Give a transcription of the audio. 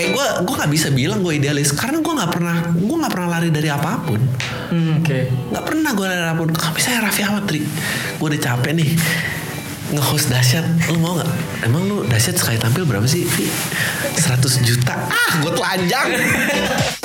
kayak gue gue nggak bisa bilang gue idealis. Karena gue nggak pernah gue nggak pernah lari dari apa pun. Hmm, Oke. nggak pernah gue lari dari apa pun. Tapi saya Raffi Ahmad Tri. Gue udah capek nih. Nge-host dahsyat. Lu mau nggak? Emang lu dahsyat sekali tampil berapa sih Seratus 100 juta. Ah gue telanjang.